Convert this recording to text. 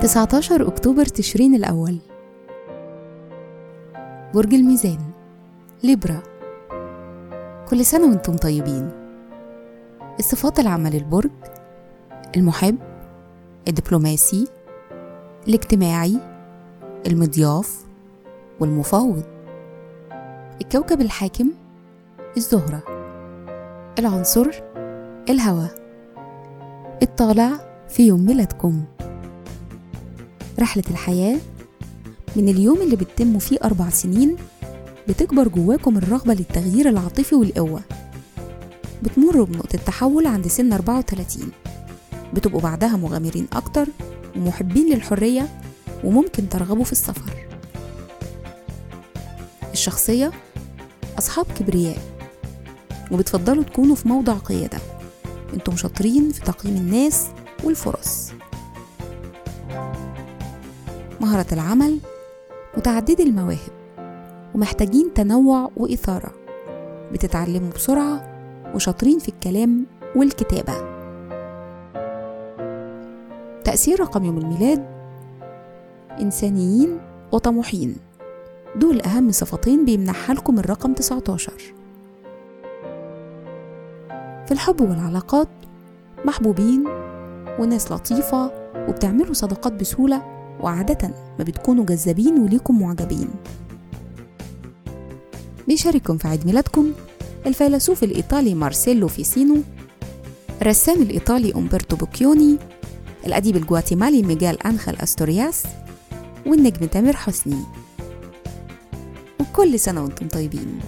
تسعتاشر أكتوبر تشرين الأول. برج الميزان ليبرا. كل سنة وأنتم طيبين. الصفات العامة للبرج المحب الدبلوماسي الاجتماعي المضياف والمفاوض. الكوكب الحاكم الزهرة. العنصر الهواء الطالع في يوم ميلادكم. رحلة الحياة من اليوم اللي بتتموا فيه أربع سنين بتكبر جواكم الرغبة للتغيير العاطفي والقوة. بتمروا بنقطة تحول عند سن 34 بتبقوا بعدها مغامرين أكتر ومحبين للحرية وممكن ترغبوا في السفر. الشخصية أصحاب كبرياء وبتفضلوا تكونوا في موضع قيادة. أنتم شاطرين في تقييم الناس والفرص. مهارة العمل متعددي المواهب ومحتاجين تنوع وإثارة. بتتعلموا بسرعة وشاطرين في الكلام والكتابة. تأثير رقم يوم الميلاد إنسانيين وطموحين. دول أهم صفتين بيمنحها لكم الرقم 19 في الحب والعلاقات محبوبين وناس لطيفة وبتعملوا صداقات بسهولة وعادة ما بتكونوا جذابين وليكم معجبين. بيشارككم في عيد ميلادكم الفيلسوف الإيطالي مارسيلو فيسينو الرسام الإيطالي أمبرتو بوكيوني الأديب الجواتيمالي ميغال أنخل أستورياس والنجم تامر حسني. وكل سنة وأنتم طيبين.